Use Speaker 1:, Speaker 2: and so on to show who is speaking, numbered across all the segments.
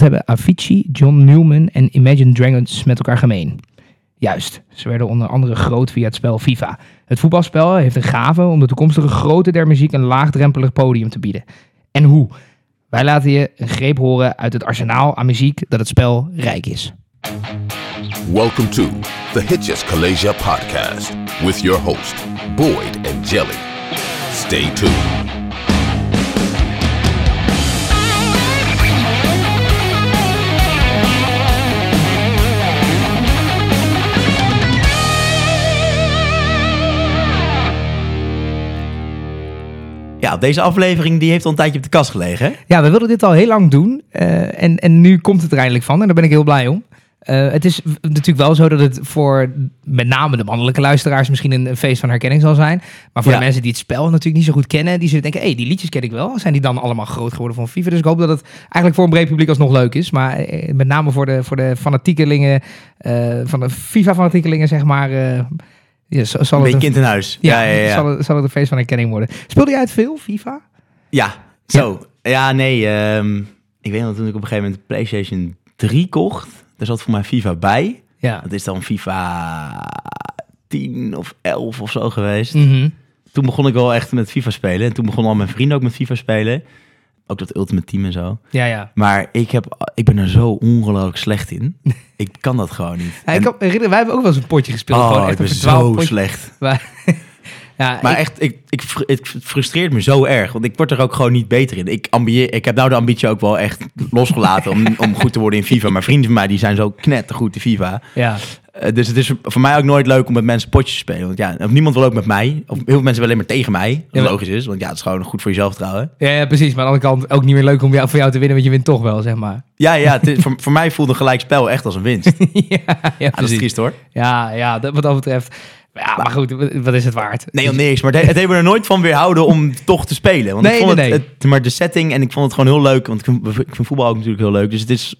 Speaker 1: Wat hebben Avicii, John Newman en Imagine Dragons met elkaar gemeen? Juist, ze werden onder andere groot via het spel FIFA. Het voetbalspel heeft een gave om de toekomstige grootte der muziek een laagdrempelig podium te bieden. En hoe? Wij laten je een greep horen uit het arsenaal aan muziek dat het spel rijk is.
Speaker 2: Welcome to the Hitches Kalasia podcast with your host, Boyd and Jelly. Stay tuned.
Speaker 3: Ja, deze aflevering die heeft al een tijdje op de kast gelegen. Hè?
Speaker 1: Ja, we wilden dit al heel lang doen uh, en, en nu komt het er eindelijk van en daar ben ik heel blij om. Uh, het is natuurlijk wel zo dat het voor met name de mannelijke luisteraars misschien een, een feest van herkenning zal zijn. Maar voor
Speaker 3: Ja.
Speaker 1: de mensen die het spel natuurlijk niet zo goed kennen, die zullen denken, hé, hey, die liedjes ken ik wel. Zijn die dan allemaal groot geworden van FIFA? Dus ik hoop dat het eigenlijk voor een breed publiek alsnog leuk is. Maar eh, met name voor de, voor de fanatiekelingen, eh, van de FIFA-fanatiekelingen, zeg maar, eh, ja, zal, zal
Speaker 3: Een
Speaker 1: het
Speaker 3: beetje kind in huis.
Speaker 1: ja,
Speaker 3: Ja, ja, ja.
Speaker 1: Zal, het, zal het een feest van herkenning worden. Speelde jij het veel, FIFA?
Speaker 3: Ja, zo. Ja, nee. ehm, ik weet nog toen ik op een gegeven moment PlayStation 3 kocht. Daar zat voor mij FIFA bij.
Speaker 1: Ja.
Speaker 3: Dat is dan FIFA 10 of 11 of zo geweest.
Speaker 1: Mhm.
Speaker 3: Toen begon ik wel echt met FIFA spelen. En toen begonnen al mijn vrienden ook met FIFA spelen. Ook dat Ultimate Team en zo.
Speaker 1: Ja, ja.
Speaker 3: Maar ik, heb, ik ben er zo ongelooflijk slecht in. ik kan dat gewoon niet.
Speaker 1: Ja, ik
Speaker 3: En-
Speaker 1: kan wij hebben ook wel eens een potje gespeeld.
Speaker 3: oh,
Speaker 1: gewoon
Speaker 3: ik ben zo
Speaker 1: potje.
Speaker 3: slecht.
Speaker 1: Maar, ja,
Speaker 3: Maar
Speaker 1: ik-
Speaker 3: echt, ik, ik, het frustreert me zo erg. Want ik word er ook gewoon niet beter in. Ik, ambieer, ik heb nou de ambitie ook wel echt losgelaten om, om goed te worden in FIFA. Maar vrienden van mij die zijn zo knettergoed in FIFA.
Speaker 1: ja.
Speaker 3: Eh, dus het is voor mij ook nooit leuk om met mensen potjes te spelen. Want ja, of niemand wil ook met mij. Of heel veel mensen willen alleen maar tegen mij. Wat
Speaker 1: Ja, maar-
Speaker 3: logisch is. Want ja, het is gewoon goed voor jezelf trouwen.
Speaker 1: Ja, ja, precies. Maar aan de andere kant ook niet meer leuk om jou, voor jou te winnen, want je wint toch wel, zeg maar.
Speaker 3: Ja, ja het is- voor, voor mij voelt een gelijk spel echt als een winst.
Speaker 1: ja,
Speaker 3: dat is triest hoor.
Speaker 1: Ja, ja dat, wat dat betreft. Ja, maar goed, wat is het waard?
Speaker 3: Nee, joh, niks. Maar het, het heeft me er nooit van weerhouden om toch te spelen. Want
Speaker 1: Nee,
Speaker 3: ik vond
Speaker 1: nee,
Speaker 3: het,
Speaker 1: nee.
Speaker 3: het- maar de setting en ik vond het gewoon heel leuk. Want ik vind, ik vind voetbal ook natuurlijk heel leuk. Dus het is,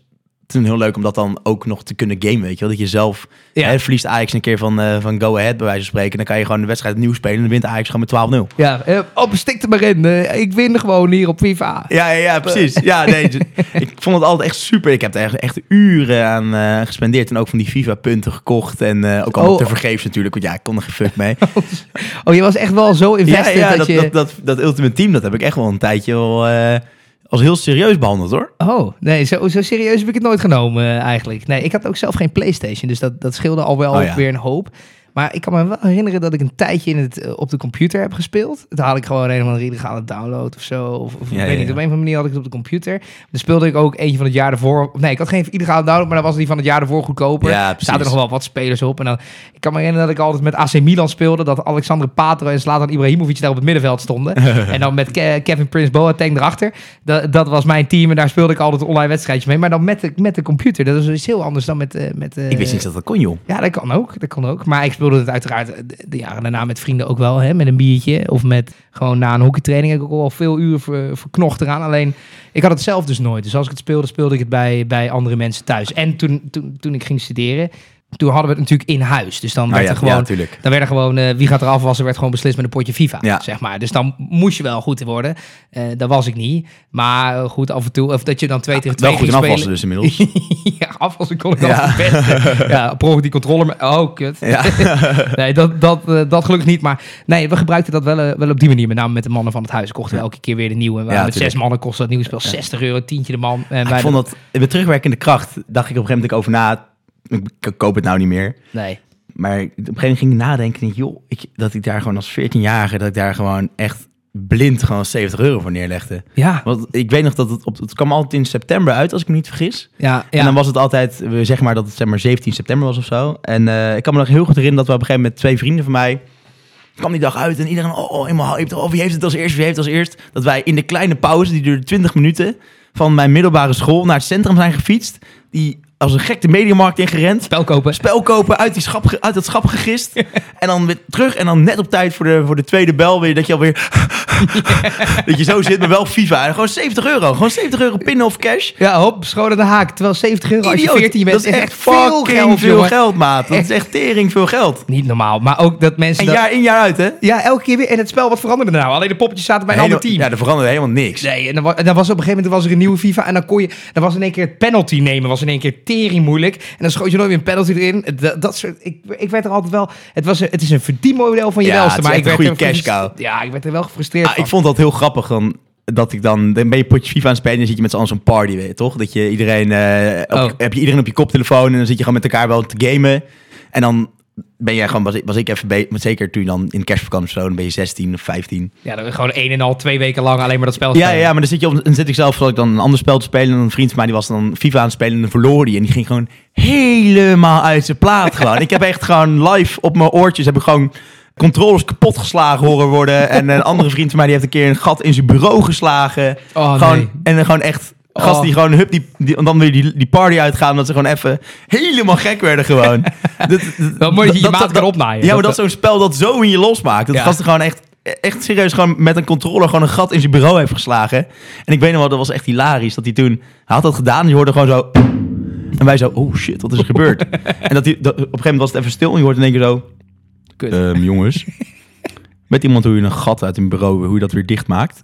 Speaker 3: is heel leuk om dat dan ook nog te kunnen gamen. Weet je wel? Dat je zelf
Speaker 1: Ja.
Speaker 3: hè, verliest Ajax een keer van, eh, van Go Ahead bij wijze van spreken. Dan kan je gewoon de wedstrijd opnieuw spelen. En dan wint Ajax gewoon met 12-0.
Speaker 1: Ja, eh, oh, stik er maar in. Eh, ik win gewoon hier op FIFA.
Speaker 3: Ja, ja, ja, precies. Ja, nee, ik vond het altijd echt super. Ik heb er echt, echt uren aan gespendeerd. En ook van die FIFA-punten gekocht. En ook allemaal
Speaker 1: Oh.
Speaker 3: te vergeefs natuurlijk. Want ja, ik kon er geen fuck mee.
Speaker 1: Oh, je was echt wel zo invested
Speaker 3: ja
Speaker 1: dat,
Speaker 3: dat,
Speaker 1: je...
Speaker 3: dat, dat, dat Ultimate Team, dat heb ik echt wel een tijdje eh, als heel serieus behandeld hoor.
Speaker 1: Oh, nee, zo, zo serieus heb ik het nooit genomen eh, eigenlijk. Nee, ik had ook zelf geen Playstation, dus dat, dat scheelde al wel
Speaker 3: Oh, ja.
Speaker 1: weer een hoop. Maar ik kan me wel herinneren dat ik een tijdje in het, eh, op de computer heb gespeeld. Dan had ik gewoon een of andere illegale download of zo. Of, of
Speaker 3: Ja,
Speaker 1: ik weet
Speaker 3: ja,
Speaker 1: niet, op een of andere manier had ik het op de computer. Dan speelde ik ook eentje van het jaar ervoor. Nee, ik had geen illegale download, maar dan was die van het jaar ervoor goedkoper.
Speaker 3: Ja,
Speaker 1: er
Speaker 3: precies.
Speaker 1: zaten nog wel wat spelers op. En dan, ik kan me herinneren dat ik altijd met AC Milan speelde. Dat Alexander Patro en Zlatan Ibrahimovic daar op het middenveld stonden. en dan met Ke- Kevin Prince Boateng erachter. Dat, dat was mijn team en daar speelde ik altijd online wedstrijdjes mee. Maar dan met de, met de computer. Dat is iets heel anders dan met... eh, met eh,
Speaker 3: Ik wist niet dat dat kon joh.
Speaker 1: Ja, dat kan ook. Dat kan ook. Maar ik speelde het uiteraard de, jaren daarna met vrienden ook wel. Hè, met een biertje. Of met gewoon na een hockeytraining. Heb ik ook al veel uren ver, verknocht eraan. Alleen, ik had het zelf dus nooit. Dus als ik het speelde, speelde ik het bij, bij andere mensen thuis. En toen, toen, toen ik ging studeren, toen hadden we het natuurlijk in huis. Dus dan
Speaker 3: Nou
Speaker 1: werd
Speaker 3: ja,
Speaker 1: er gewoon...
Speaker 3: ja, natuurlijk.
Speaker 1: Dan werd er gewoon, eh, wie gaat er afwassen, werd gewoon beslist met een potje FIFA,
Speaker 3: Ja.
Speaker 1: zeg maar. Dus dan moest je wel goed worden. Eh dat was ik niet. Maar eh, goed, af en toe, of dat je dan twee tegen twee
Speaker 3: Wel goed afwassen dus inmiddels.
Speaker 1: ja, afwassen kon ik
Speaker 3: Ja.
Speaker 1: het beste. Ja, proef die controller. Oh, kut.
Speaker 3: Ja.
Speaker 1: nee, dat, dat, eh, dat gelukkig niet. Maar nee, we gebruikten dat wel, eh, wel op die manier. Met name met de mannen van het huis. Kochten we elke keer weer de nieuwe. En
Speaker 3: Ja,
Speaker 1: met zes mannen kostte dat nieuwe spel 60 euro, tientje de man. En wij
Speaker 3: ik vond dat, met terugwerkende kracht, dacht ik op een gegeven moment over na. Ik koop het nou niet meer.
Speaker 1: Nee.
Speaker 3: Maar op een gegeven moment ging ik nadenken. joh, ik, dat ik daar gewoon als 14-jarige, dat ik daar gewoon echt blind gewoon 70 euro voor neerlegde.
Speaker 1: Ja,
Speaker 3: Want ik weet nog dat het op, het kwam altijd in september uit, als ik me niet vergis.
Speaker 1: ja, ja.
Speaker 3: En dan was het altijd, we zeg maar dat het zeg maar 17 september was of zo. En eh, ik kan me nog heel goed herinneren dat we op een gegeven moment met twee vrienden van mij kwam die dag uit en iedereen, oh, oh, helemaal hyped. Oh, wie heeft het als eerst, wie heeft het als eerst? Dat wij in de kleine pauze, die duurde 20 minuten, van mijn middelbare school naar het centrum zijn gefietst. die als een gek de mediamarkt ingerend.
Speaker 1: Spel kopen.
Speaker 3: Spel kopen, uit, die schap, uit dat schap gegist. en dan weer terug. En dan net op tijd voor de, voor de tweede bel weer. Dat je alweer... dat je zo zit, maar wel FIFA. En gewoon 70 euro. Gewoon 70 euro pinnen of cash.
Speaker 1: Ja, hop, schoon aan de haak. Terwijl 70 euro als je
Speaker 3: Idioot.
Speaker 1: 14 bent,
Speaker 3: dat is echt veel geld, veel
Speaker 1: jongen.
Speaker 3: geld, maat. Dat is echt tering veel geld.
Speaker 1: Niet normaal. Maar ook dat mensen...
Speaker 3: En
Speaker 1: dat-
Speaker 3: jaar in, jaar uit, hè?
Speaker 1: Ja, elke keer weer. En het spel, wat veranderde nou? Alleen de poppetjes zaten bij een ander team.
Speaker 3: Ja, er veranderde helemaal niks.
Speaker 1: Nee, en dan, wa- en dan was op een gegeven moment was er een nieuwe FIFA en dan kon je, dan was in één keer het penalty nemen, was in één keer tering moeilijk. En dan schoot je nooit weer een penalty erin. Dat, dat soort, ik, ik werd er altijd wel, het, was een, het is een verdienmodel van je
Speaker 3: Ja,
Speaker 1: welste,
Speaker 3: het is
Speaker 1: maar ik werd
Speaker 3: goede cash cow.
Speaker 1: Ja, ik werd er wel gefrustreerd
Speaker 3: Ah,
Speaker 1: van.
Speaker 3: ik vond dat heel grappig dan. Dat ik dan, dan ben je potje FIFA aan het spelen en dan zit je met z'n allen zo'n party, weet je toch? Dat je iedereen, eh, op,
Speaker 1: Oh.
Speaker 3: heb je iedereen op je koptelefoon en dan zit je gewoon met elkaar wel te gamen. En dan ben jij gewoon, was ik, was ik even, zeker toen dan in kerstvakantie of zo, dan ben je 16 of 15.
Speaker 1: Ja, dan gewoon een en al twee weken lang alleen maar dat spel
Speaker 3: Ja,
Speaker 1: spelen.
Speaker 3: ja, maar dan zit, je op, dan zit ik zelf, ik dan een ander spel te spelen en een vriend van mij die was dan FIFA aan het spelen en dan verloor die. En die ging gewoon helemaal uit zijn plaat gewoon. ik heb echt gewoon live op mijn oortjes, heb ik gewoon controllers kapot geslagen horen worden. En een andere vriend van mij die heeft een keer een gat in zijn bureau geslagen.
Speaker 1: Oh,
Speaker 3: gewoon,
Speaker 1: nee.
Speaker 3: En dan gewoon echt
Speaker 1: Oh.
Speaker 3: gasten die gewoon hup, die, die, en dan weer die, die party uitgaan. Dat ze gewoon even helemaal gek werden gewoon. dat, dat-
Speaker 1: dat je je maat kan opnaaien.
Speaker 3: Ja, maar
Speaker 1: Dat-
Speaker 3: dat is zo'n spel dat zo in je losmaakt. Dat
Speaker 1: Ja.
Speaker 3: gasten gewoon echt, echt serieus gewoon met een controller gewoon een gat in zijn bureau heeft geslagen. En ik weet nog wel, dat was echt hilarisch. Dat hij toen, hij had dat gedaan en je hoorde gewoon zo... En wij zo, oh shit, wat is er gebeurd? en dat hij, dat, op een gegeven moment was het even stil en je hoort in één keer zo...
Speaker 1: Kut.
Speaker 3: Ehm, jongens, weet iemand hoe je een gat uit een bureau, hoe je dat weer dicht maakt?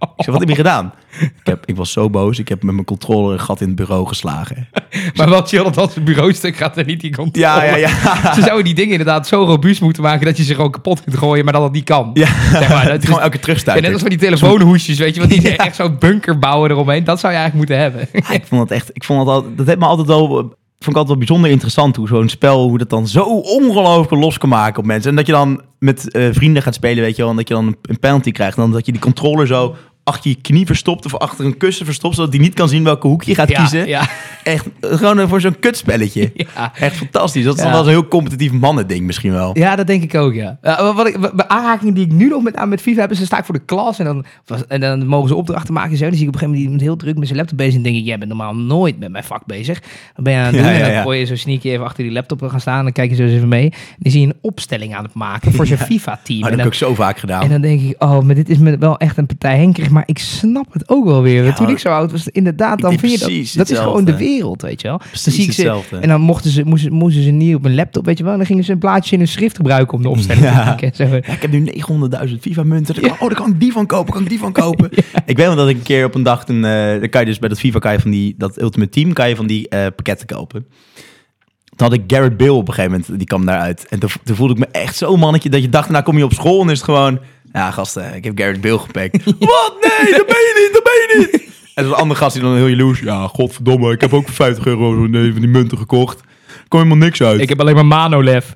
Speaker 3: Ik zei, wat heb je gedaan? Ik, heb, ik was zo boos, ik heb met mijn controller een gat in het bureau geslagen.
Speaker 1: Maar wat chill dat als een bureaustuk gaat en niet die controle.
Speaker 3: Ja, ja, ja.
Speaker 1: Ze zouden die dingen inderdaad zo robuust moeten maken dat je ze gewoon kapot kunt gooien, maar dat dat niet kan.
Speaker 3: Ja,
Speaker 1: Zeg maar, dat
Speaker 3: het
Speaker 1: is-
Speaker 3: gewoon elke
Speaker 1: Ja,
Speaker 3: terugstuiter.
Speaker 1: net als van die telefoonhoesjes, weet je, want die echt zo'n bunker bouwen eromheen. Dat zou je eigenlijk moeten hebben.
Speaker 3: Ja, ik vond het echt, ik vond het altijd, dat heeft me altijd wel, vond ik altijd wel bijzonder interessant hoe zo'n spel, hoe dat dan zo ongelooflijk los kan maken op mensen. En dat je dan met eh, vrienden gaat spelen, weet je wel, en dat je dan een, een penalty krijgt. En dan dat je die controller zo achter je knie verstopt of achter een kussen verstopt, zodat hij niet kan zien welke hoek je gaat
Speaker 1: Ja,
Speaker 3: kiezen.
Speaker 1: ja,
Speaker 3: Echt, gewoon voor zo'n kutspelletje.
Speaker 1: ja.
Speaker 3: Echt fantastisch. Dat is dan wel zo'n heel competitief mannending misschien wel.
Speaker 1: Ja, dat denk ik ook, ja. Wat ik, mijn aanraking die ik nu nog met, aan met FIFA heb, is dan sta ik voor de klas en dan, en dan mogen ze opdrachten maken en zo. Dan zie ik op een gegeven moment heel druk met zijn laptop bezig en denk ik, jij bent normaal nooit met mijn vak bezig. Dan ben je aan het doen en dan gooi je zo sneaky even achter die laptop gaan staan en dan kijk je zo eens even mee. En dan zie je een opstelling aan het maken voor zijn FIFA-team. En
Speaker 3: dat heb ik ook zo vaak gedaan.
Speaker 1: En dan denk ik, oh, maar dit is me wel echt een partij henkerig. Maar ik snap het ook wel weer.
Speaker 3: Ja,
Speaker 1: Toen ik zo oud was, inderdaad, dan vind je dat... Dat is gewoon de wereld, weet je wel.
Speaker 3: Precies
Speaker 1: dan zie ik ze,
Speaker 3: hetzelfde.
Speaker 1: En dan mochten ze, moesten, moesten ze niet op een laptop, weet je wel. En dan gingen ze een plaatje in hun schrift gebruiken om de opstelling te
Speaker 3: Ja.
Speaker 1: maken. en Zo.
Speaker 3: Ja, ik heb nu 900.000 FIFA-munten. Oh, daar kan ik die van kopen, kan ik die van kopen. Ik weet wel dat ik een keer op een dag, toen, eh, dan kan je dus bij dat FIFA kan je van die, dat Ultimate Team, kan je van die eh, pakketten kopen. Toen had ik Garrett Bill op een gegeven moment, die kwam daaruit. En toen, toen voelde ik me echt zo'n mannetje dat je dacht, nou kom je op school en is het gewoon, ja gasten, ik heb Garrett Bill gepakt. Wat? Nee, dat ben je niet, dat ben je niet. En zo'n andere gast die dan heel jaloers, ja godverdomme, ik heb ook voor 50 euro eh, van die munten gekocht. Kom helemaal niks uit.
Speaker 1: Ik heb alleen maar Manolev.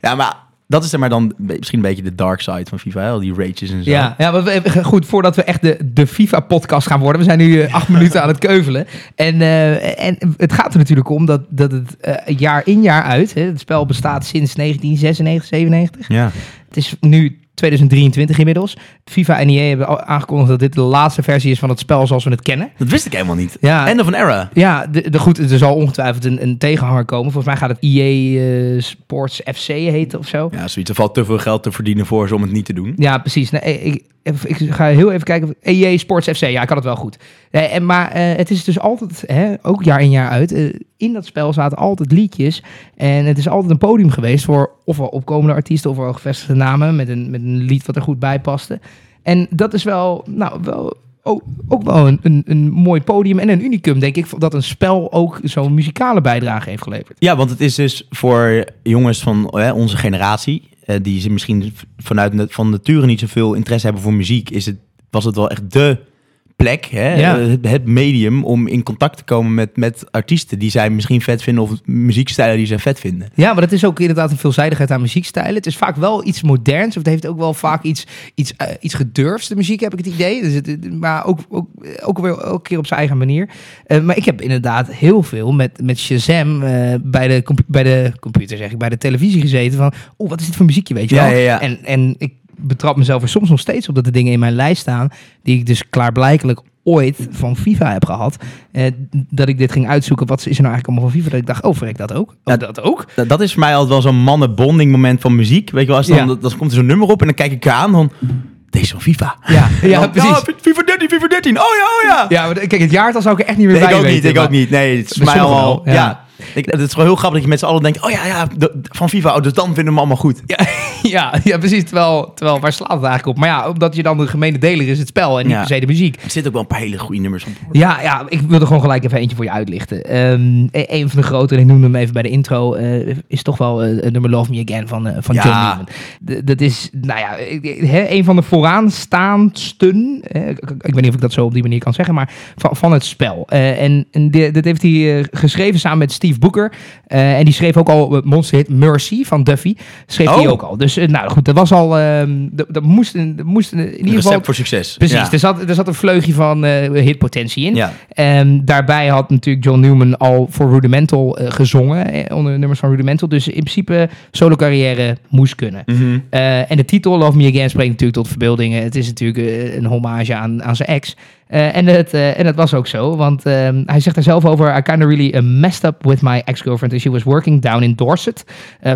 Speaker 3: Ja, maar dat is zeg maar dan misschien een beetje de dark side van FIFA, hè? al die rages en zo.
Speaker 1: Ja, ja maar goed, voordat we echt de, de FIFA-podcast gaan worden. We zijn nu eh, acht minuten aan het keuvelen. En, eh, en het gaat er natuurlijk om dat, dat het eh, jaar in jaar uit... Hè, het spel bestaat sinds 1996, 97.
Speaker 3: Ja.
Speaker 1: Het is nu 2023 inmiddels. FIFA en EA hebben aangekondigd dat dit de laatste versie is van het spel zoals we het kennen.
Speaker 3: Dat wist ik helemaal niet.
Speaker 1: Ja.
Speaker 3: End of an era.
Speaker 1: Ja, de, de, goed, er zal ongetwijfeld een, een tegenhanger komen. Volgens mij gaat het EA eh, Sports FC heten of zo.
Speaker 3: Ja, zoiets. Er valt te veel geld te verdienen voor ze om het niet te doen.
Speaker 1: Ja, precies. Nee, ik, ik, ik ga heel even kijken. EA Sports FC, ja, ik had het wel goed. Eh, en, maar eh, het is dus altijd, hè, ook jaar in jaar uit, eh, in dat spel zaten altijd liedjes. En het is altijd een podium geweest voor ofwel opkomende artiesten ofwel gevestigde namen met een, met een lied wat er goed bij paste. En dat is wel, nou, wel ook, wel een, een, een mooi podium en een unicum, denk ik, dat een spel ook zo'n muzikale bijdrage heeft geleverd.
Speaker 3: Ja, want het is dus voor jongens van hè, onze generatie, eh, die ze misschien vanuit van nature niet zoveel interesse hebben voor muziek, is het, was het wel echt de plek, hè,
Speaker 1: Ja.
Speaker 3: eh, het, het medium om in contact te komen met, met artiesten die zij misschien vet vinden of muziekstijlen die zij vet vinden.
Speaker 1: Ja, maar het is ook inderdaad een veelzijdigheid aan muziekstijlen. Het is vaak wel iets moderns, of het heeft ook wel vaak iets, iets, eh, iets gedurfds, de muziek, heb ik het idee. Dus het, maar ook, ook, ook weer elke keer op zijn eigen manier. Eh, maar ik heb inderdaad heel veel met, met Shazam eh, bij, de bij de computer, zeg ik, bij de televisie gezeten. Van, oh, wat is dit voor muziekje, weet je
Speaker 3: Ja,
Speaker 1: wel?
Speaker 3: ja, ja.
Speaker 1: En, en ik betrap mezelf er soms nog steeds op dat er dingen in mijn lijst staan, die ik dus klaarblijkelijk ooit van FIFA heb gehad. eh, dat ik dit ging uitzoeken. Wat is er nou eigenlijk allemaal van FIFA? Dat ik dacht, oh verrek, dat ook? Oh,
Speaker 3: Ja,
Speaker 1: dat ook?
Speaker 3: Dat, dat is voor mij altijd wel zo'n mannen-bonding moment van muziek. Weet je wel, als dan,
Speaker 1: Ja.
Speaker 3: dan, dan komt er zo'n nummer op en dan kijk ik aan van... Deze is van FIFA.
Speaker 1: Ja, ja,
Speaker 3: Dan,
Speaker 1: precies.
Speaker 3: FIFA 13, FIFA 13. Oh ja, oh ja.
Speaker 1: Ja, maar kijk, het jaartal zou ik er echt niet meer
Speaker 3: Nee,
Speaker 1: bij
Speaker 3: ik ook
Speaker 1: weten,
Speaker 3: niet, ik
Speaker 1: maar-
Speaker 3: ook niet. Nee, het is mij al... Ja. Ik, het is gewoon heel grappig dat je met z'n allen denkt... Oh ja, ja, de- van FIFA, oh, dus dan vinden we hem allemaal goed.
Speaker 1: Ja, ja, ja, precies. Terwijl, terwijl, waar slaat het eigenlijk op? Maar ja, omdat je dan de gemene deler is het spel en niet
Speaker 3: Ja.
Speaker 1: per se de muziek.
Speaker 3: Er zitten ook wel een paar hele goede nummers op.
Speaker 1: Ja, ja, ik wilde gewoon gelijk even eentje voor je uitlichten. Ehm, e- een van de grote, en ik noemde hem even bij de intro, eh, is toch wel eh, het nummer Love Me Again van, eh, van
Speaker 3: Ja.
Speaker 1: John Newman. D- dat is, nou ja, een van de vooraanstaandsten, ik, ik weet niet of ik dat zo op die manier kan zeggen, maar van, van het spel. En en di- dit heeft hij geschreven samen met Steve Booker. Eh, en die schreef ook al het monsterhit Mercy van Duffy. Schreef hij
Speaker 3: Oh.
Speaker 1: ook al. Dus eh, nou goed, dat was al, ehm, dat, dat moest, in- dat moest in ieder geval...
Speaker 3: Recept voor succes.
Speaker 1: Precies,
Speaker 3: Ja.
Speaker 1: er, zat, er zat een vleugje van eh, hitpotentie in.
Speaker 3: Ja.
Speaker 1: En daarbij had natuurlijk John Newman al voor Rudimental eh, gezongen, eh, onder de nummers van Rudimental. Dus in principe solo carrière moest kunnen.
Speaker 3: Mhm.
Speaker 1: Eh, en de titel Love Me Again spreekt natuurlijk tot verbeeldingen. Het is natuurlijk eh, een hommage aan, aan zijn ex. Eh, en, het, eh, en dat was ook zo, want ehm, hij zegt er zelf over... I kind of really uh, messed up with my ex-girlfriend and she was working down in Dorset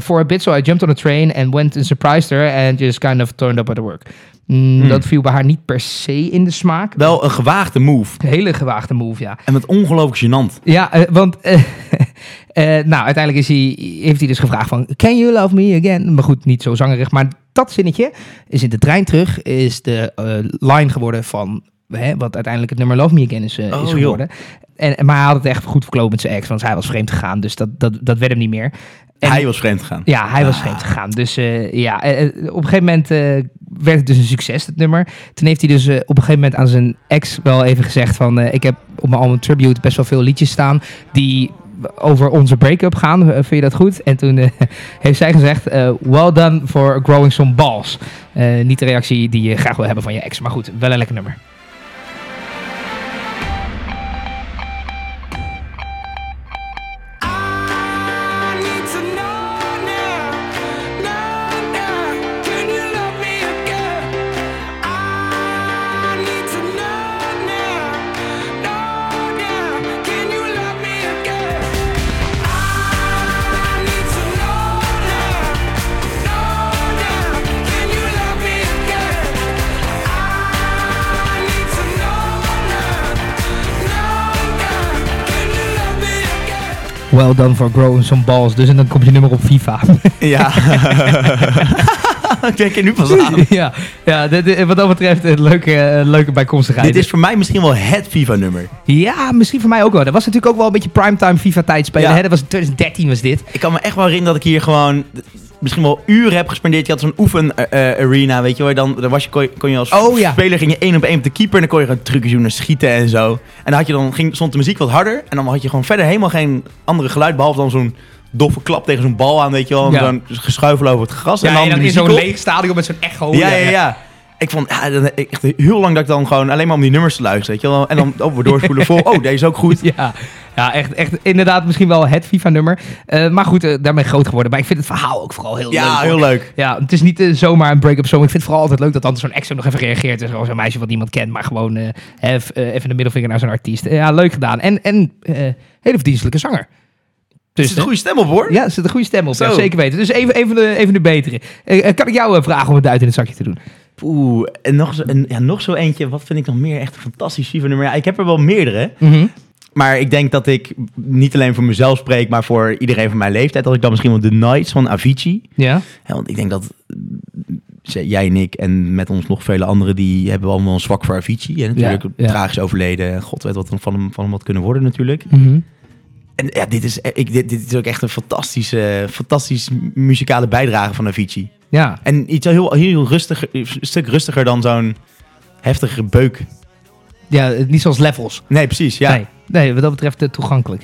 Speaker 1: for a bit. So I jumped on a train and went and surprised her and just kind of turned up at work. Mm,
Speaker 3: Hmm.
Speaker 1: Dat viel bij haar niet per se in de smaak.
Speaker 3: Wel een gewaagde move.
Speaker 1: Een hele gewaagde move, ja.
Speaker 3: En met ongelooflijk gênant.
Speaker 1: Ja, eh, want eh, eh, nou, uiteindelijk is hij, heeft hij dus gevraagd van... Can you love me again? Maar goed, niet zo zangerig. Maar dat zinnetje is in de trein terug... is de eh, line geworden van... Hè, wat uiteindelijk het nummer Love Me Again is, eh,
Speaker 3: Oh,
Speaker 1: is
Speaker 3: joh.
Speaker 1: geworden. En, maar hij had het echt goed verkloot met zijn ex. Want hij was vreemd gegaan. Dus dat, dat, dat werd hem niet meer. En-
Speaker 3: Hij was vreemd gegaan.
Speaker 1: ja, hij was
Speaker 3: Ah.
Speaker 1: vreemd gegaan. Dus eh, ja, eh, op een gegeven moment werd het dus een succes, het nummer. Toen heeft hij dus op een gegeven moment aan zijn ex wel even gezegd van... ik heb op mijn album Tribute best wel veel liedjes staan die over onze break-up gaan. Vind je dat goed? En toen heeft zij gezegd, well done for growing some balls. Niet de reactie die je graag wil hebben van je ex. Maar goed, wel een lekker nummer. Well done for growing some balls. Dus en dan komt je nummer op FIFA.
Speaker 3: Ja. ik denk er nu pas aan.
Speaker 1: ja, ja dit- dit- wat dat betreft een leuke, eh, leuke bijkomstigheid.
Speaker 3: Dit is voor mij misschien wel het FIFA-nummer.
Speaker 1: Ja, misschien voor mij ook wel. Dat was natuurlijk ook wel een beetje primetime FIFA-tijd spelen.
Speaker 3: Ja.
Speaker 1: Hè? Dat was in 2013 was dit.
Speaker 3: Ik kan me echt wel herinneren dat ik hier gewoon misschien wel uren heb gespendeerd. Je had zo'n oefen-arena, weet je wel. Dan, dan was je, kon, je, kon je als
Speaker 1: Oh, ja.
Speaker 3: speler ging je één op één op de keeper. En dan kon je gewoon trucjes doen en schieten en zo. En dan, had je dan ging, stond de muziek wat harder. En dan had je gewoon verder helemaal geen andere geluid. Behalve dan zo'n doffe klap tegen zo'n bal aan, weet je wel. En
Speaker 1: Ja.
Speaker 3: dan geschuifel over het gras.
Speaker 1: Ja,
Speaker 3: en dan
Speaker 1: en dan
Speaker 3: de
Speaker 1: in zo'n leeg stadion met zo'n echo.
Speaker 3: Ja, ja, ja. Ik vond ja, dan- echt heel lang dat ik dan gewoon alleen maar om die nummers te luisteren, weet je wel. En dan oh, we doorspoelen voor, oh, deze is ook goed.
Speaker 1: Ja, ja echt, echt inderdaad misschien wel het FIFA-nummer. Eh, maar goed, eh, daarmee groot geworden. Maar ik vind het verhaal ook vooral heel leuk.
Speaker 3: Ja, heel leuk.
Speaker 1: Ja, het is niet eh, zomaar een break-up song. Ik vind het vooral altijd leuk dat dan zo'n ex ook nog even reageert. Dus zo'n meisje wat niemand kent, maar gewoon even de middelvinger naar zo'n artiest. Ja, leuk gedaan. En, en hele verdienstelijke zanger.
Speaker 3: Er
Speaker 1: Dus
Speaker 3: zit een goede stem op, hoor.
Speaker 1: Ja, er zit een goede stem op. Ja, zeker weten. Dus even, even, de, even de betere. Kan ik jou vragen om het duit in het zakje te doen?
Speaker 3: Oeh, en nog zo, en, ja, nog zo eentje. Wat vind ik nog meer echt een fantastisch FIFA-nummer? Ja, ik heb er wel meerdere. Maar ik denk dat ik niet alleen voor mezelf spreek, maar voor iedereen van mijn leeftijd. Dat ik dan misschien wel The Nights van Avicii.
Speaker 1: Ja.
Speaker 3: Ja, want ik denk dat eh, jij en ik en met ons nog vele anderen, die hebben allemaal een zwak voor Avicii. En natuurlijk
Speaker 1: Ja, ja.
Speaker 3: tragisch overleden. God weet wat er van hem, van hem had kunnen worden natuurlijk.
Speaker 1: Mhm.
Speaker 3: En ja, dit is, ik, dit, dit is ook echt een fantastische, fantastisch muzikale bijdrage van Avicii.
Speaker 1: Ja.
Speaker 3: En iets heel, heel rustig, een stuk rustiger dan zo'n heftige beuk.
Speaker 1: ja, niet zoals levels.
Speaker 3: Nee, precies, ja.
Speaker 1: Nee, nee, wat dat betreft eh, toegankelijk.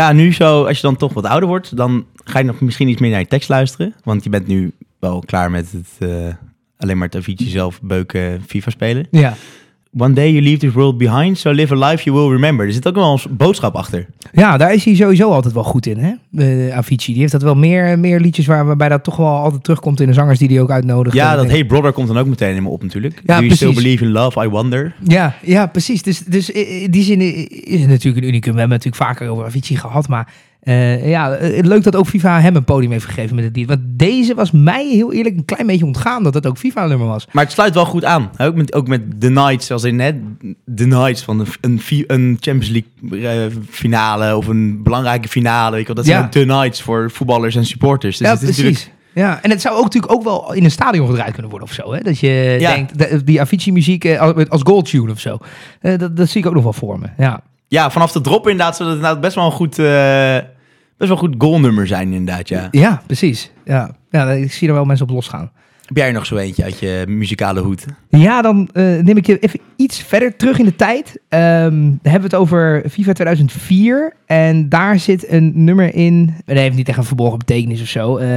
Speaker 3: Ja, nu zo, als je dan toch wat ouder wordt, dan ga je nog misschien iets meer naar je tekst luisteren. Want je bent nu wel klaar met het eh, alleen maar het zelf beuken FIFA spelen.
Speaker 1: Ja.
Speaker 3: One day you leave this world behind, so live a life you will remember. Er zit ook wel een boodschap achter.
Speaker 1: ja, daar is hij sowieso altijd wel goed in, hè? Eh, Avicii. Die heeft dat wel meer, meer liedjes waar, waarbij dat toch wel altijd terugkomt in de zangers die hij ook uitnodigt.
Speaker 3: Ja, dat Hey Brother komt dan ook meteen in me op natuurlijk.
Speaker 1: Ja,
Speaker 3: Do you still believe in love, I wonder?
Speaker 1: Ja, ja, precies. Dus, dus in die zin is het natuurlijk een unicum. We hebben het natuurlijk vaker over Avicii gehad, maar eh, ja, eh, leuk dat ook FIFA hem een podium heeft gegeven met het lied. Want deze was mij heel eerlijk een klein beetje ontgaan dat het ook FIFA-nummer was.
Speaker 3: Maar het sluit wel goed aan. Ook met, ook met The Knights, als in net The Knights van een, een, Champions League eh, finale of een belangrijke finale. Weet je wel. Dat zijn
Speaker 1: Ja.
Speaker 3: ook The Knights voor voetballers en supporters. Dus
Speaker 1: ja,
Speaker 3: het is
Speaker 1: precies.
Speaker 3: natuurlijk-
Speaker 1: Ja, en het zou ook natuurlijk ook wel in een stadion gedraaid kunnen worden of zo. Hè? Dat je
Speaker 3: Ja.
Speaker 1: denkt, de- die Avicii-muziek als- als goaltune of zo. Dat, dat zie ik ook nog wel voor me. Ja,
Speaker 3: Ja, vanaf de drop inderdaad, zodat het inderdaad best wel een goed, eh, best wel goed goalnummer zijn inderdaad, ja.
Speaker 1: ja precies. Ja. ja, ik zie er wel mensen op losgaan.
Speaker 3: Heb jij er nog zo eentje uit je muzikale hoed?
Speaker 1: Ja, dan eh, neem ik je even iets verder terug in de tijd. Ehm, dan hebben we het over FIFA 2004. En daar zit een nummer in. Dat heeft niet echt een verborgen betekenis of zo. Eh,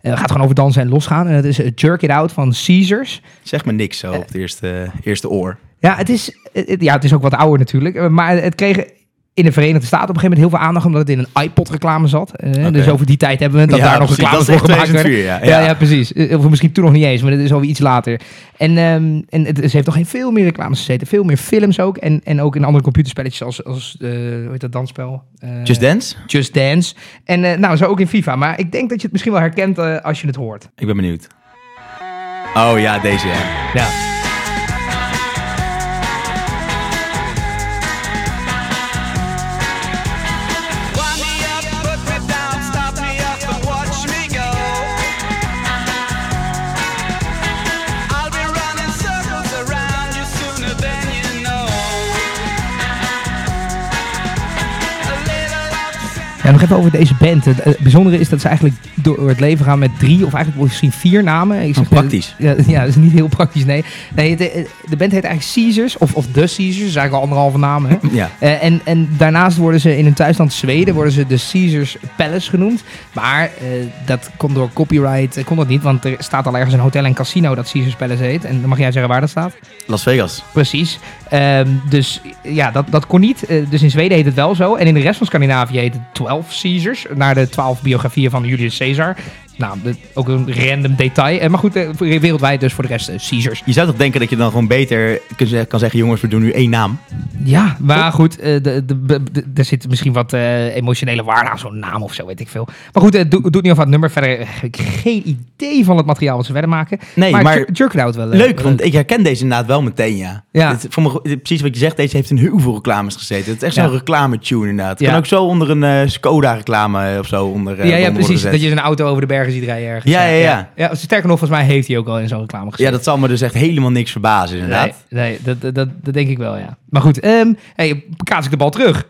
Speaker 1: het gaat gewoon over dansen en losgaan. En dat is Jerk It Out van Caesars.
Speaker 3: Zeg me niks zo op het eerste, eerste oor.
Speaker 1: Ja, het is, het, het- ja, het is ook wat ouder natuurlijk. Eh, Maar het kreeg in de Verenigde Staten op een gegeven moment heel veel aandacht. Omdat het in een iPod-reclame zat. Eh, Dus over die tijd hebben we het, dat
Speaker 3: Ja,
Speaker 1: daar nog
Speaker 3: Dat
Speaker 1: voor gemaakt werden.
Speaker 3: 2004, ja.
Speaker 1: Ja, precies. Eh, Of misschien toen nog niet eens, maar dat is alweer iets later. En, ehm, en het, ze heeft nog geen veel meer reclames gezeten. Veel meer films ook. En, en ook in andere computerspelletjes als, als eh, hoe heet dat dansspel? Eh,
Speaker 3: Just Dance?
Speaker 1: Just Dance. En eh, nou, zo ook in FIFA. Maar ik denk dat je het misschien wel herkent eh, als je het hoort.
Speaker 3: Ik ben benieuwd. Oh ja, deze ja.
Speaker 1: Ja, nog even over deze band. Het, bijzondere is dat ze eigenlijk door het leven gaan met drie of eigenlijk misschien vier namen. Ik
Speaker 3: Oh, praktisch.
Speaker 1: Ja, ja, dat is niet heel praktisch, nee. nee het- de band heet eigenlijk Caesars, of, of The Caesars. Dat is eigenlijk al anderhalve naam, hè?
Speaker 3: Ja.
Speaker 1: Eh, en, en daarnaast worden ze in hun thuisland Zweden worden ze de Caesars Palace genoemd. Maar eh, dat kon door copyright eh, kon dat niet, want er staat al ergens een hotel en casino dat Caesars Palace heet. En dan mag jij zeggen waar dat staat.
Speaker 3: Las Vegas.
Speaker 1: Precies. Ehm, dus ja, dat, dat kon niet. Eh, dus in Zweden heet het wel zo. En in de rest van Scandinavië heet het 12 Caesars. Naar de 12 biografieën van Julius Caesar. Nou, ook een random detail. Eh, maar goed, eh, wereldwijd dus voor de rest eh, Caesars.
Speaker 3: Je zou toch denken dat je dan gewoon beter kan ze- kan zeggen... jongens, we doen nu één naam.
Speaker 1: Ja, maar goed, er zit misschien wat emotionele waarde aan zo'n naam of zo, weet ik veel. Maar goed, het doet niet over het nummer. Verder heb ik geen idee van het materiaal wat ze verder maken.
Speaker 3: Nee,
Speaker 1: maar,
Speaker 3: maar-
Speaker 1: Jer- Jerk wel.
Speaker 3: Leuk, want ik herken deze inderdaad wel meteen, ja.
Speaker 1: Ja.
Speaker 3: Voor me, precies wat je zegt, deze heeft in heel veel reclames gezeten. Het is echt zo'n reclame-tune inderdaad. Het kan ook zo onder een Skoda-reclame of zo onder,
Speaker 1: ja, ja, precies. Dat je een auto over de bergen ziet rijden ergens.
Speaker 3: Ja, ja, ja.
Speaker 1: ja. sterker nog, volgens mij heeft hij ook al in zo'n reclame gezeten.
Speaker 3: Ja, dat zal me dus echt helemaal niks verbazen inderdaad.
Speaker 1: Nee, nee dat, dat, dat, denk ik wel, ja. Maar goed, ehm hey, kaats ik de bal terug.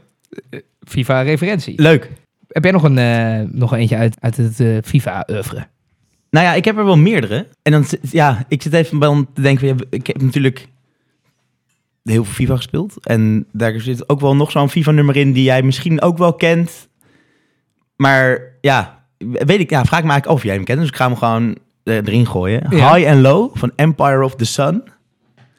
Speaker 1: FIFA-referentie.
Speaker 3: Leuk.
Speaker 1: Heb jij nog een, eh, nog eentje uit, uit het eh, FIFA-oeuvre?
Speaker 3: Nou ja, ik heb er wel meerdere. En dan, ja, ik zit even bij te denken, ik heb natuurlijk heel veel FIFA gespeeld. En daar zit ook wel nog zo'n FIFA-nummer in die jij misschien ook wel kent. Maar ja, weet ik, ja, vraag ik me eigenlijk of jij hem kent. Dus ik ga hem gewoon eh, erin gooien.
Speaker 1: Ja.
Speaker 3: High and Low van Empire of the Sun.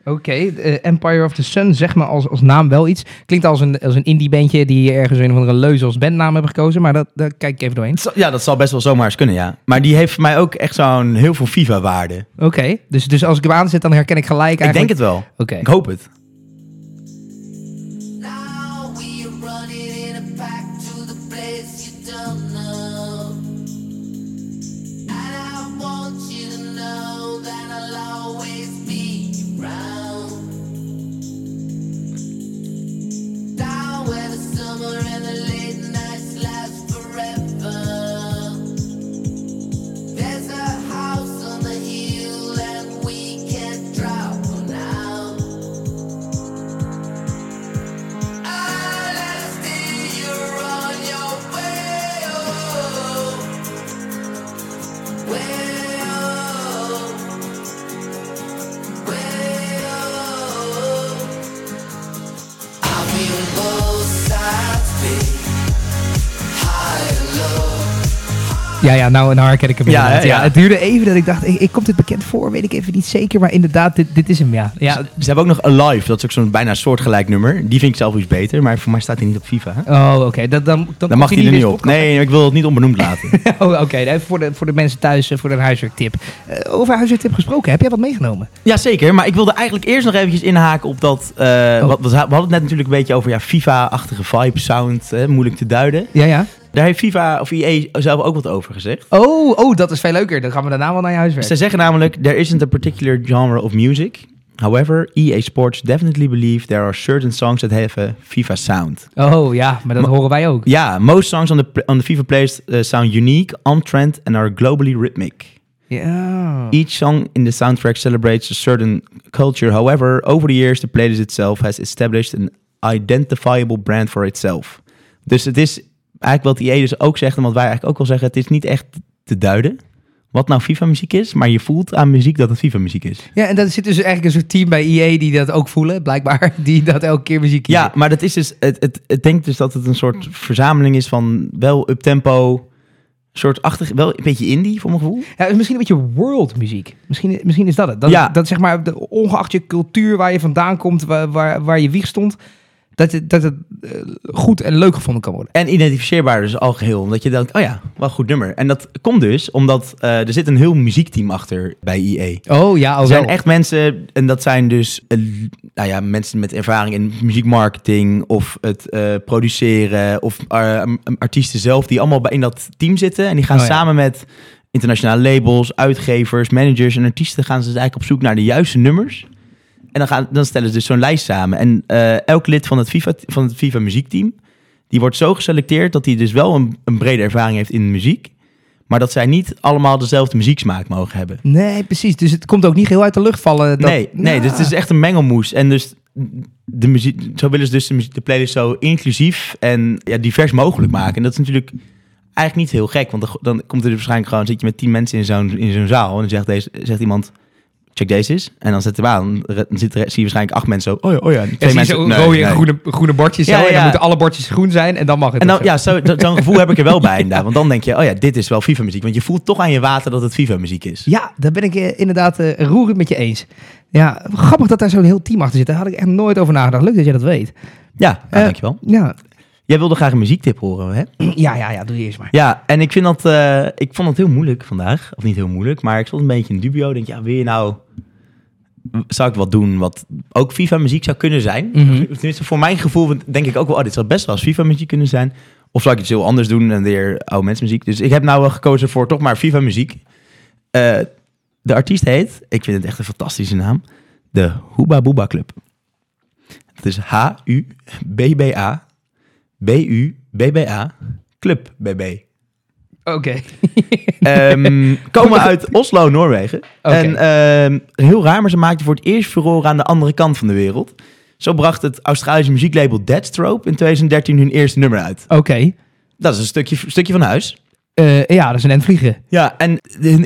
Speaker 1: Oké, eh, Empire of the Sun, zeg maar als, als naam wel iets. Klinkt als een, als een indie-bandje die ergens een of andere leuze als bandnaam hebben gekozen. Maar dat, daar kijk ik even doorheen.
Speaker 3: Ja, dat zal best wel zomaar eens kunnen, ja. Maar die heeft voor mij ook echt zo'n heel veel FIFA-waarde.
Speaker 1: Oké, dus, dus als ik hem aanzet, dan herken ik gelijk
Speaker 3: Ik denk
Speaker 1: eigenlijk...
Speaker 3: het wel.
Speaker 1: Oké.
Speaker 3: Ik hoop het.
Speaker 1: Ja, ja, nou, nou herken ik hem
Speaker 3: Ja,
Speaker 1: ja,
Speaker 3: ja.
Speaker 1: Het duurde even dat ik dacht, ik, ik kom dit bekend voor, weet ik even niet zeker. Maar inderdaad, dit, dit is hem, ja. ja.
Speaker 3: Ze hebben ook nog Alive, dat is ook zo'n bijna soortgelijk nummer. Die vind ik zelf iets beter, maar voor mij staat hij niet op FIFA. Hè?
Speaker 1: Oh, oké. Dan, dan, dan,
Speaker 3: Dan mag hij er niet op.
Speaker 1: podcast.
Speaker 3: Nee, ik wil het niet onbenoemd laten.
Speaker 1: Oh, oké. Even voor de, voor de mensen thuis, eh, voor een huiswerktip. Eh, over huiswerktip gesproken, heb jij wat meegenomen?
Speaker 3: Ja, zeker. Maar ik wilde eigenlijk eerst nog eventjes inhaken op dat...
Speaker 1: Oh.
Speaker 3: wat, we we hadden het net natuurlijk een beetje over ja, FIFA-achtige vibe, sound, hè, moeilijk te duiden.
Speaker 1: Ja, ja.
Speaker 3: Daar heeft FIFA of EA zelf ook wat over gezegd.
Speaker 1: Oh, oh, dat is veel leuker. Dan gaan we daarna wel naar je huiswerk.
Speaker 3: Ze zeggen namelijk, there isn't a particular genre of music. However, EA Sports definitely believe there are certain songs that have a FIFA sound.
Speaker 1: Oh, ja, maar dat horen wij ook.
Speaker 3: Ja, most songs on the, on the FIFA playlist uh, sound unique, on trend and are globally rhythmic.
Speaker 1: Ja.
Speaker 3: Each song in the soundtrack celebrates a certain culture. However, over the years, the playlist itself has established an identifiable brand for itself. Dus het is eigenlijk wat EA dus ook zegt, en wat wij eigenlijk ook wel zeggen, het is niet echt te duiden wat nou FIFA-muziek is, maar je voelt aan muziek dat het FIFA-muziek is.
Speaker 1: Ja, en dat zit dus eigenlijk een soort team bij EA die dat ook voelen, blijkbaar. Die dat elke keer muziek kiezen.
Speaker 3: Ja, maar dat is dus, het, het, het denkt dus dat het een soort verzameling is van wel up-tempo, soort achtig, wel een beetje indie voor mijn gevoel.
Speaker 1: Ja, misschien een beetje world muziek. Misschien, misschien is dat het. Dat,
Speaker 3: Ja.
Speaker 1: dat zeg maar, de, ongeacht je cultuur waar je vandaan komt, waar, waar, waar je wieg stond, dat het, dat het eh, goed en leuk gevonden kan worden.
Speaker 3: En identificeerbaar dus al geheel. Omdat je denkt, oh ja, wel een goed nummer. En dat komt dus omdat eh, er zit een heel muziekteam achter bij EA.
Speaker 1: Oh ja,
Speaker 3: Er zijn echt mensen, en dat zijn dus eh, nou ja, mensen met ervaring in muziekmarketing of het produceren of artiesten zelf, die allemaal in dat team zitten. En die gaan
Speaker 1: Oh ja.
Speaker 3: samen met internationale labels, uitgevers, managers en artiesten gaan ze dus eigenlijk op zoek naar de juiste nummers. En dan, gaan, dan stellen ze dus zo'n lijst samen. En eh, elk lid van het FIFA, van het FIFA muziekteam, die wordt zo geselecteerd dat hij dus wel een, een brede ervaring heeft in muziek. Maar dat zij niet allemaal dezelfde muzieksmaak mogen hebben.
Speaker 1: Nee, precies. Dus het komt ook niet heel uit de lucht vallen. Dat,
Speaker 3: nee, nee, dus het is echt een mengelmoes. En dus de muziek, zo willen ze dus de, muziek- de playlist zo inclusief en ja, divers mogelijk maken. En dat is natuurlijk eigenlijk niet heel gek, want dan, dan komt er dus waarschijnlijk gewoon, zit je met tien mensen in zo'n, in zo'n zaal en dan zegt, deze, zegt iemand, check deze eens. En dan zet hem aan, dan zit er, zie je waarschijnlijk acht mensen zo, oh ja, oh ja.
Speaker 1: Ja,
Speaker 3: Twee mensen,
Speaker 1: zo
Speaker 3: nee,
Speaker 1: rode
Speaker 3: nee.
Speaker 1: groene, groene bordjes
Speaker 3: Ja,
Speaker 1: zo, en dan
Speaker 3: ja.
Speaker 1: moeten alle bordjes groen zijn en dan mag het.
Speaker 3: En dan, ja, zo, zo- zo'n gevoel heb ik er wel bij inderdaad. Want dan denk je, oh ja, dit is wel FIFA-muziek. Want je voelt toch aan je water dat het FIFA-muziek is.
Speaker 1: Ja, daar ben ik eh, inderdaad eh, roerend met je eens. Ja, grappig dat daar zo'n heel team achter zit. Daar had ik echt nooit over nagedacht. Leuk dat jij dat weet.
Speaker 3: Ja, nou,
Speaker 1: Eh,
Speaker 3: dankjewel.
Speaker 1: Ja,
Speaker 3: Jij wilde graag een muziektip horen, hè?
Speaker 1: ja, ja, ja doe je eerst maar.
Speaker 3: Ja, en ik vind dat, eh, ik vond het heel moeilijk vandaag. Of niet heel moeilijk, maar ik stond een beetje in dubio. Denk, ja, wil je nou, zou ik wat doen wat ook FIFA-muziek zou kunnen zijn?
Speaker 1: Mhm.
Speaker 3: Tenminste, voor mijn gevoel denk ik ook wel, oh, dit zou best wel als FIFA-muziek kunnen zijn. Of zou ik iets heel anders doen en weer oude mensenmuziek? Dus ik heb nou wel gekozen voor toch maar FIFA-muziek. Eh, de artiest heet, ik vind het echt een fantastische naam, de Hooba Booba Club. Het is H-U-B-B-A, B-U-B-B-A, Club BB.
Speaker 1: Oké.
Speaker 3: Ehm, komen uit Oslo, Noorwegen.
Speaker 1: Oké.
Speaker 3: En ehm, heel raar, maar ze maakten voor het eerst furore aan de andere kant van de wereld. Zo bracht het Australische muzieklabel Deadstroke in 2013 hun eerste nummer uit.
Speaker 1: Oké.
Speaker 3: Dat is een stukje, stukje van huis.
Speaker 1: Eh, ja, dat is een end vliegen.
Speaker 3: Ja, en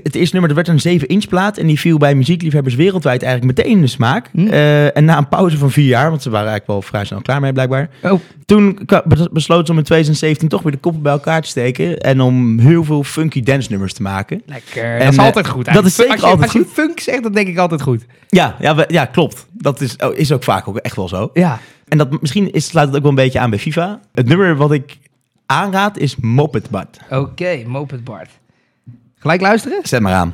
Speaker 3: het eerste nummer dat werd een 7-inch plaat. En die viel bij muziekliefhebbers wereldwijd eigenlijk meteen in de smaak.
Speaker 1: Hm.
Speaker 3: Eh, en na een pauze van vier jaar, want ze waren eigenlijk wel vrij snel klaar mee blijkbaar.
Speaker 1: Oh,
Speaker 3: Toen besloten ze om in 2017 toch weer de koppen bij elkaar te steken. En om heel veel funky dance nummers te maken.
Speaker 1: lekker.
Speaker 3: En,
Speaker 1: dat is
Speaker 3: eh,
Speaker 1: altijd goed.
Speaker 3: dat is zeker
Speaker 1: als je,
Speaker 3: altijd
Speaker 1: als je funk zegt, dan denk ik altijd goed.
Speaker 3: Ja, ja, we- ja klopt. Dat is, oh, is ook vaak ook echt wel zo.
Speaker 1: Ja.
Speaker 3: En dat, misschien is, sluit het ook wel een beetje aan bij FIFA. Het nummer wat ik aanraad is Moped Bud.
Speaker 1: Oké, Moped Bart. Gelijk luisteren?
Speaker 3: Zet maar aan.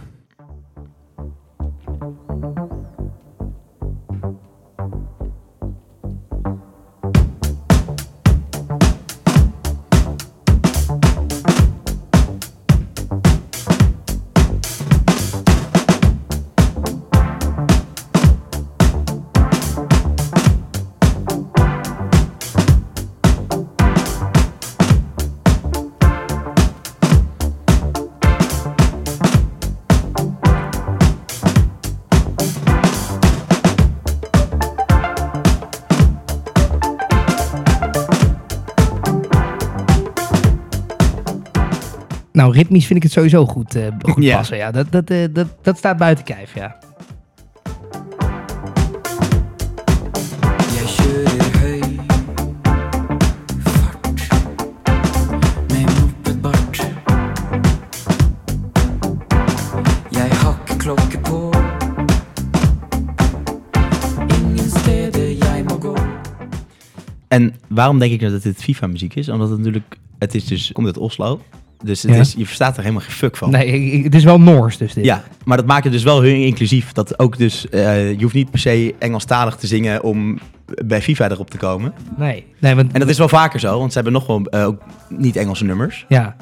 Speaker 1: ritmisch vind ik het sowieso goed, uh,
Speaker 3: ja.
Speaker 1: passen. Ja, dat, dat, eh, dat, dat staat buiten kijf, ja.
Speaker 3: En waarom denk ik nou dat dit FIFA-muziek is? Omdat het natuurlijk, het is dus, komt uit Oslo. Dus het
Speaker 1: Ja.
Speaker 3: is, je verstaat er helemaal geen fuck van.
Speaker 1: Nee, het is wel Noors dus dit.
Speaker 3: Ja, maar dat maakt het dus wel heel inclusief. Dat ook dus, eh, je hoeft niet per se Engelstalig te zingen om bij FIFA erop te komen.
Speaker 1: Nee, nee want,
Speaker 3: En dat is wel vaker zo, want ze hebben nog wel eh, ook niet-Engelse nummers.
Speaker 1: ja.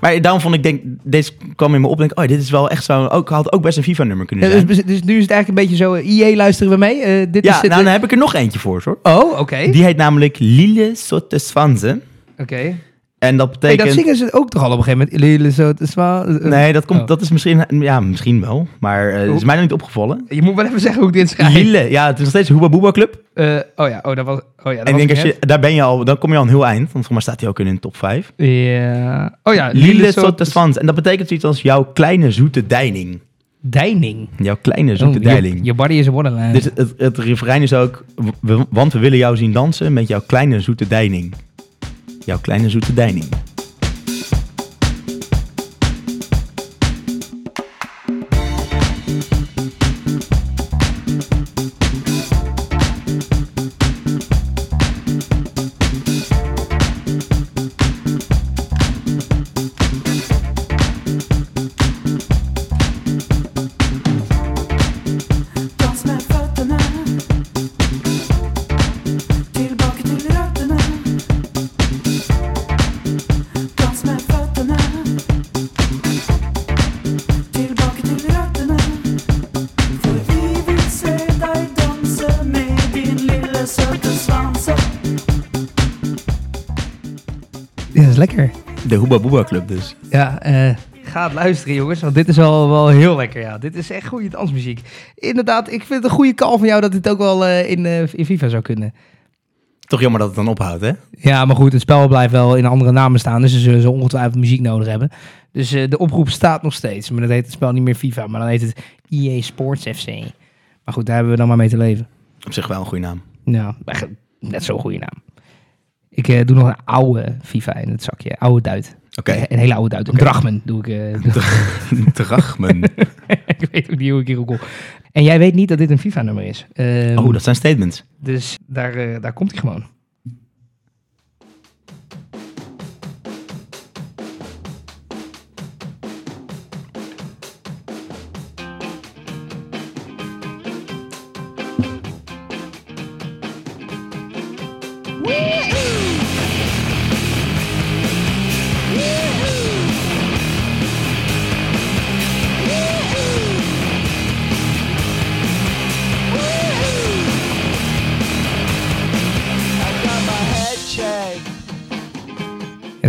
Speaker 3: Maar daarom vond ik, denk, deze kwam in me op, denk oh, dit is wel echt zo, ook, had ook best een FIFA-nummer kunnen
Speaker 1: Ja,
Speaker 3: zijn.
Speaker 1: dus, dus nu is het eigenlijk een beetje zo, IE luisteren we mee. Eh, dit
Speaker 3: ja,
Speaker 1: is
Speaker 3: nou, dan heb ik er nog eentje voor, hoor.
Speaker 1: Oh, oké.
Speaker 3: Die heet namelijk Lille Sotte Svanze.
Speaker 1: Oké.
Speaker 3: En dat
Speaker 1: Hey,
Speaker 3: betekent...
Speaker 1: dat zingen ze ook toch al op een gegeven moment? Lille zo, het is wel- eh,
Speaker 3: Nee, dat, komt,
Speaker 1: Oh.
Speaker 3: dat is misschien, ja, misschien wel. Maar eh, het is mij nog niet opgevallen.
Speaker 1: Je moet wel even zeggen hoe ik dit schrijf.
Speaker 3: Lille, ja, het is nog steeds een Hoeba Boeba Club.
Speaker 1: Eh, oh ja, oh, dat was... Oh ja, dat
Speaker 3: En ik denk, als je, daar ben je al, dan kom je al een heel eind. Want volgens mij staat hij ook in de top 5.
Speaker 1: Ja. Oh ja,
Speaker 3: Lille
Speaker 1: zo-
Speaker 3: Sotte Svanze. En dat betekent zoiets als jouw kleine zoete deining.
Speaker 1: Deining.
Speaker 3: Jouw kleine
Speaker 1: Oh,
Speaker 3: zoete
Speaker 1: your,
Speaker 3: deining.
Speaker 1: your body is a wonderland.
Speaker 3: Dus het, het refrein is ook, want we willen jou zien dansen met jouw kleine zoete deining. Jouw kleine zoete deining. Boeba Club dus.
Speaker 1: Ja, eh ga het luisteren jongens, want dit is al wel heel lekker. Ja, dit is echt goede dansmuziek. Inderdaad, ik vind het een goede call van jou dat dit ook wel eh, in, eh, in FIFA zou kunnen.
Speaker 3: Toch jammer dat het dan ophoudt, hè?
Speaker 1: Ja, maar goed, het spel blijft wel in andere namen staan, dus ze zullen zo ongetwijfeld muziek nodig hebben. Dus eh, de oproep staat nog steeds, maar dan heet het spel niet meer FIFA, maar dan heet het EA Sports FC. Maar goed, daar hebben we dan maar mee te leven.
Speaker 3: Op zich wel een goede naam.
Speaker 1: Ja, echt net zo'n goede naam. Ik eh, doe nog een oude FIFA in het zakje, oude duit.
Speaker 3: Oké.
Speaker 1: Een hele oude duit. Een drachmen doe ik. eh,
Speaker 3: Drachmen.
Speaker 1: ik weet ook niet hoe ik hier google. En jij weet niet dat dit een FIFA-nummer is. Ehm,
Speaker 3: Oh, dat zijn statements.
Speaker 1: Dus daar, eh, daar komt hij gewoon.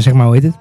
Speaker 1: Zeg maar, hoe heet het?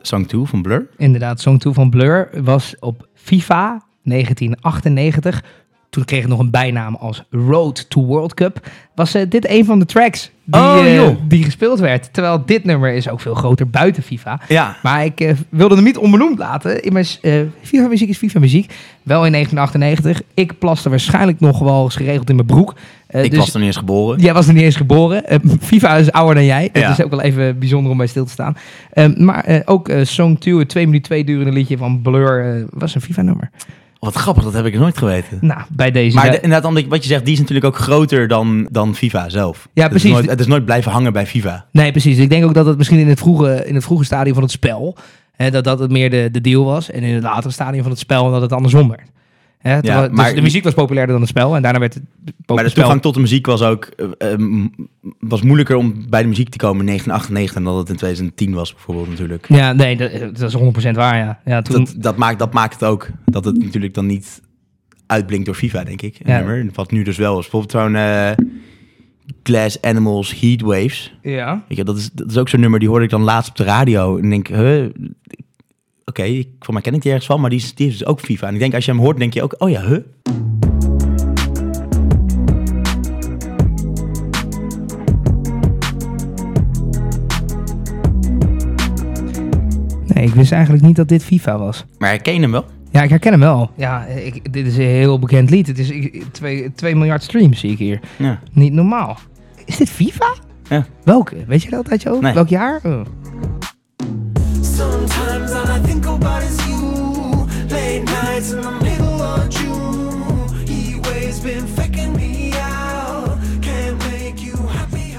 Speaker 3: Song 2 van Blur.
Speaker 1: Inderdaad, Song 2 van Blur was op FIFA 1998. Toen kreeg het nog een bijnaam als Road to World Cup. Was eh, dit een van de tracks die,
Speaker 3: Oh,
Speaker 1: eh, die gespeeld werd. Terwijl dit nummer is ook veel groter buiten FIFA.
Speaker 3: Ja.
Speaker 1: Maar ik eh, wilde hem niet onbenoemd laten. In mijn eh, FIFA-muziek is FIFA-muziek. Wel in 1998. Ik plaste waarschijnlijk nog wel eens geregeld in mijn broek.
Speaker 3: Ik
Speaker 1: dus
Speaker 3: was nog niet eens geboren.
Speaker 1: Jij was er niet eens geboren. FIFA is ouder dan jij.
Speaker 3: Ja.
Speaker 1: is ook wel even bijzonder om bij stil te staan. Eh, maar ook Song 2, het 2 minuten 2 durende liedje van Blur, was een FIFA-nummer.
Speaker 3: Wat grappig, dat heb ik nooit geweten.
Speaker 1: Nou, bij deze.
Speaker 3: Maar de- inderdaad, omdat- wat je zegt, die is natuurlijk ook groter dan, dan FIFA zelf.
Speaker 1: Ja,
Speaker 3: Het is
Speaker 1: precies.
Speaker 3: nooit- het is nooit blijven hangen bij FIFA.
Speaker 1: Nee, precies. Ik denk ook dat het misschien in het vroege, in het vroege stadium van het spel, hè, dat dat het meer de, de deal was. En in het latere stadium van het spel dat het andersom werd. Hè, terwijl- dus
Speaker 3: maar-
Speaker 1: de muziek was populairder dan het spel en daarna werd het
Speaker 3: Maar de toegang tot de muziek was ook eh, eh, m- was moeilijker om bij de muziek te komen in 1998 dan dat het in 2010 was bijvoorbeeld natuurlijk.
Speaker 1: Ja, nee, dat, dat is 100% waar, ja. ja toen,
Speaker 3: Dat, dat, maakt, dat maakt het ook dat het natuurlijk dan niet uitblinkt door FIFA, denk ik.
Speaker 1: Ja.
Speaker 3: nummer. Wat nu dus wel is. Bijvoorbeeld zo'n eh, Glass Animals Heat Waves.
Speaker 1: ja.
Speaker 3: Weet je, dat, is, dat is ook zo'n nummer, die hoorde ik dan laatst op de radio. En denk, huh, oké, ik voor mij ken ik die ergens van, maar die is, die is dus ook FIFA. En ik denk, als je hem hoort, denk je ook, oh ja, huh?
Speaker 1: Nee, ik wist eigenlijk niet dat dit FIFA was.
Speaker 3: Maar herken je hem wel?
Speaker 1: Ja, ik herken hem wel. Ja, ik, dit is een heel bekend lied. Het is 2 miljard streams, zie ik hier.
Speaker 3: Ja.
Speaker 1: Niet normaal. Is dit FIFA?
Speaker 3: Ja.
Speaker 1: Welke? Weet je dat uit je hoofd?
Speaker 3: Nee.
Speaker 1: Welk jaar? Oh.
Speaker 4: Sometimes all I think about is you. Late nights in the middle of June. He waves been faking me out. Can't make you happy.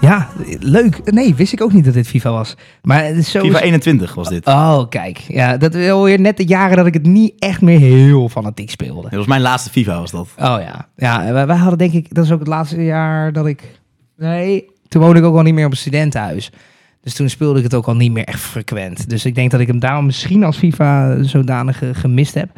Speaker 1: Ja, leuk. Nee, wist ik ook niet dat dit FIFA was. Maar het is zo...
Speaker 3: FIFA 21 was dit.
Speaker 1: Oh, kijk. Ja, dat is alweer net de jaren dat ik het niet echt meer heel fanatiek speelde.
Speaker 3: Dat was mijn laatste FIFA, was dat.
Speaker 1: Oh ja. Ja, wij, wij hadden denk ik... Dat is ook het laatste jaar dat ik... Nee, toen woonde ik ook al niet meer op een studentenhuis. Dus toen speelde ik het ook al niet meer echt frequent. Dus ik denk dat ik hem daarom misschien als FIFA zodanig eh, gemist heb.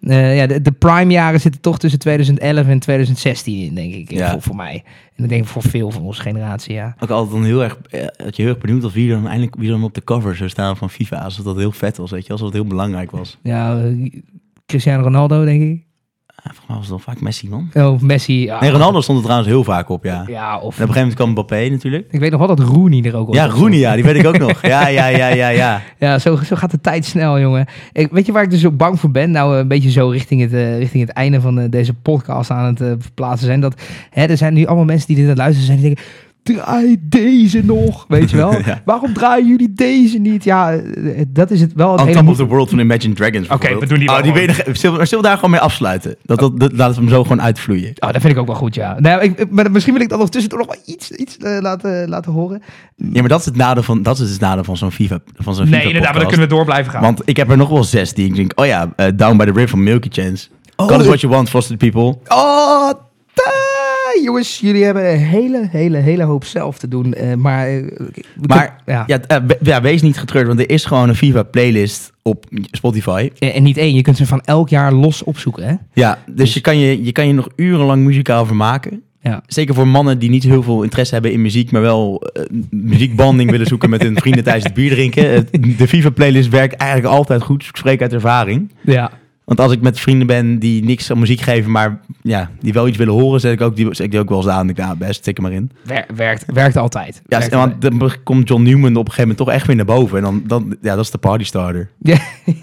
Speaker 1: Eh, ja, de, de prime jaren zitten toch tussen 2011 en 2016 in, denk ik. eh,
Speaker 3: Ja.
Speaker 1: Voor, voor mij. En ik denk voor veel van onze generatie, ja.
Speaker 3: Ook altijd dan heel erg, dat je heel erg benieuwd was wie dan eindelijk wie dan op de cover zou staan van FIFA. Alsof dat heel vet was, weet je, alsof het heel belangrijk was.
Speaker 1: Ja, Cristiano Ronaldo, denk ik.
Speaker 3: Volgens mij was het dan vaak Messi, man.
Speaker 1: Oh, Messi. ja.
Speaker 3: Nee, Ronaldo stond er trouwens heel vaak op, ja.
Speaker 1: Ja, of...
Speaker 3: En op een gegeven moment kwam Mbappé natuurlijk.
Speaker 1: Ik weet nog wel dat Rooney er ook op
Speaker 3: Ja. Rooney, ja, die weet ik ook nog. Ja, ja, ja, ja, ja.
Speaker 1: Ja, zo, zo gaat de tijd snel, jongen. Ik, weet je waar ik dus zo bang voor ben? Nou, een beetje zo richting het, eh, richting het einde van eh, deze podcast aan het eh, verplaatsen zijn. Dat hè, er zijn nu allemaal mensen die dit aan het luisteren zijn. Die denken, draai deze nog, weet je wel?
Speaker 3: Ja.
Speaker 1: Waarom draaien jullie deze niet? Ja, eh, dat is het wel. Het
Speaker 3: On
Speaker 1: hele
Speaker 3: Top of the World van Imagine Dragons
Speaker 1: Oké, we doen die wel
Speaker 3: oh, die je nog- zullen, we- zullen we daar gewoon mee afsluiten? Dat, dat, dat, laten we hem zo gewoon uitvloeien.
Speaker 1: Oh, dat vind ik ook wel goed, ja. Nou, ik, maar misschien wil ik dat nog tussendoor nog wel iets, iets eh, laten, laten horen.
Speaker 3: Ja, maar dat is het nadeel van, dat is het nadeel van zo'n FIFA van zo'n
Speaker 1: Nee,
Speaker 3: FIFA
Speaker 1: inderdaad, maar dan kunnen we door blijven gaan.
Speaker 3: Want ik heb er nog wel zes die ik denk, oh ja, eh, Down by the River van Milky Chance.
Speaker 1: Oh.
Speaker 3: God is what you want, Frosted People.
Speaker 1: Oh, jongens, jullie hebben een hele, hele, hele hoop zelf te doen. eh, maar, eh,
Speaker 3: Maar
Speaker 1: kunnen-
Speaker 3: ja. eh, we- ja, wees niet getreurd, want er is gewoon een FIFA playlist op Spotify.
Speaker 1: En en niet één, je kunt ze van elk jaar los opzoeken, hè?
Speaker 3: Ja, dus je kan je, je kan je nog urenlang muzikaal vermaken.
Speaker 1: Ja.
Speaker 3: Zeker voor mannen die niet heel veel interesse hebben in muziek, maar wel muziekbanding willen zoeken met hun vrienden tijdens het bier drinken. De FIFA-playlist werkt eigenlijk altijd goed. Ik spreek uit ervaring.
Speaker 1: Ja.
Speaker 3: Want als ik met vrienden ben die niks aan muziek geven, maar ja, die wel iets willen horen, zet ik ook die, zet ik die ook wel eens aan. Ik denk, nou, best, stik er maar in.
Speaker 1: Wer- werkt, werkt altijd.
Speaker 3: Ja,
Speaker 1: Werkt
Speaker 3: want dan komt John Newman op een gegeven moment toch echt weer naar boven. En dan, dan ja, dat is de party starter.
Speaker 1: Ja,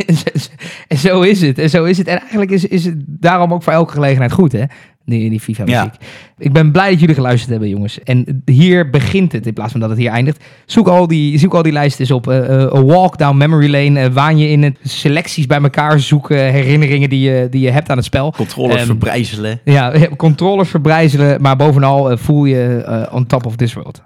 Speaker 1: en zo- en zo is het. En zo is het. En eigenlijk is, is het daarom ook voor elke gelegenheid goed, hè? Die, die FIFA-muziek. Ik ben blij dat jullie geluisterd hebben, jongens. En hier begint het, in plaats van dat het hier eindigt. Zoek al die, zoek al die lijsten eens op. eh, eh, a walk down memory lane. eh, waan je in het selecties bij elkaar zoeken. Herinneringen die je, die je hebt aan het spel.
Speaker 3: Controllers
Speaker 1: Ehm,
Speaker 3: verbrijzelen.
Speaker 1: Ja, controllers verbrijzelen. Maar bovenal voel je on top of this
Speaker 5: world.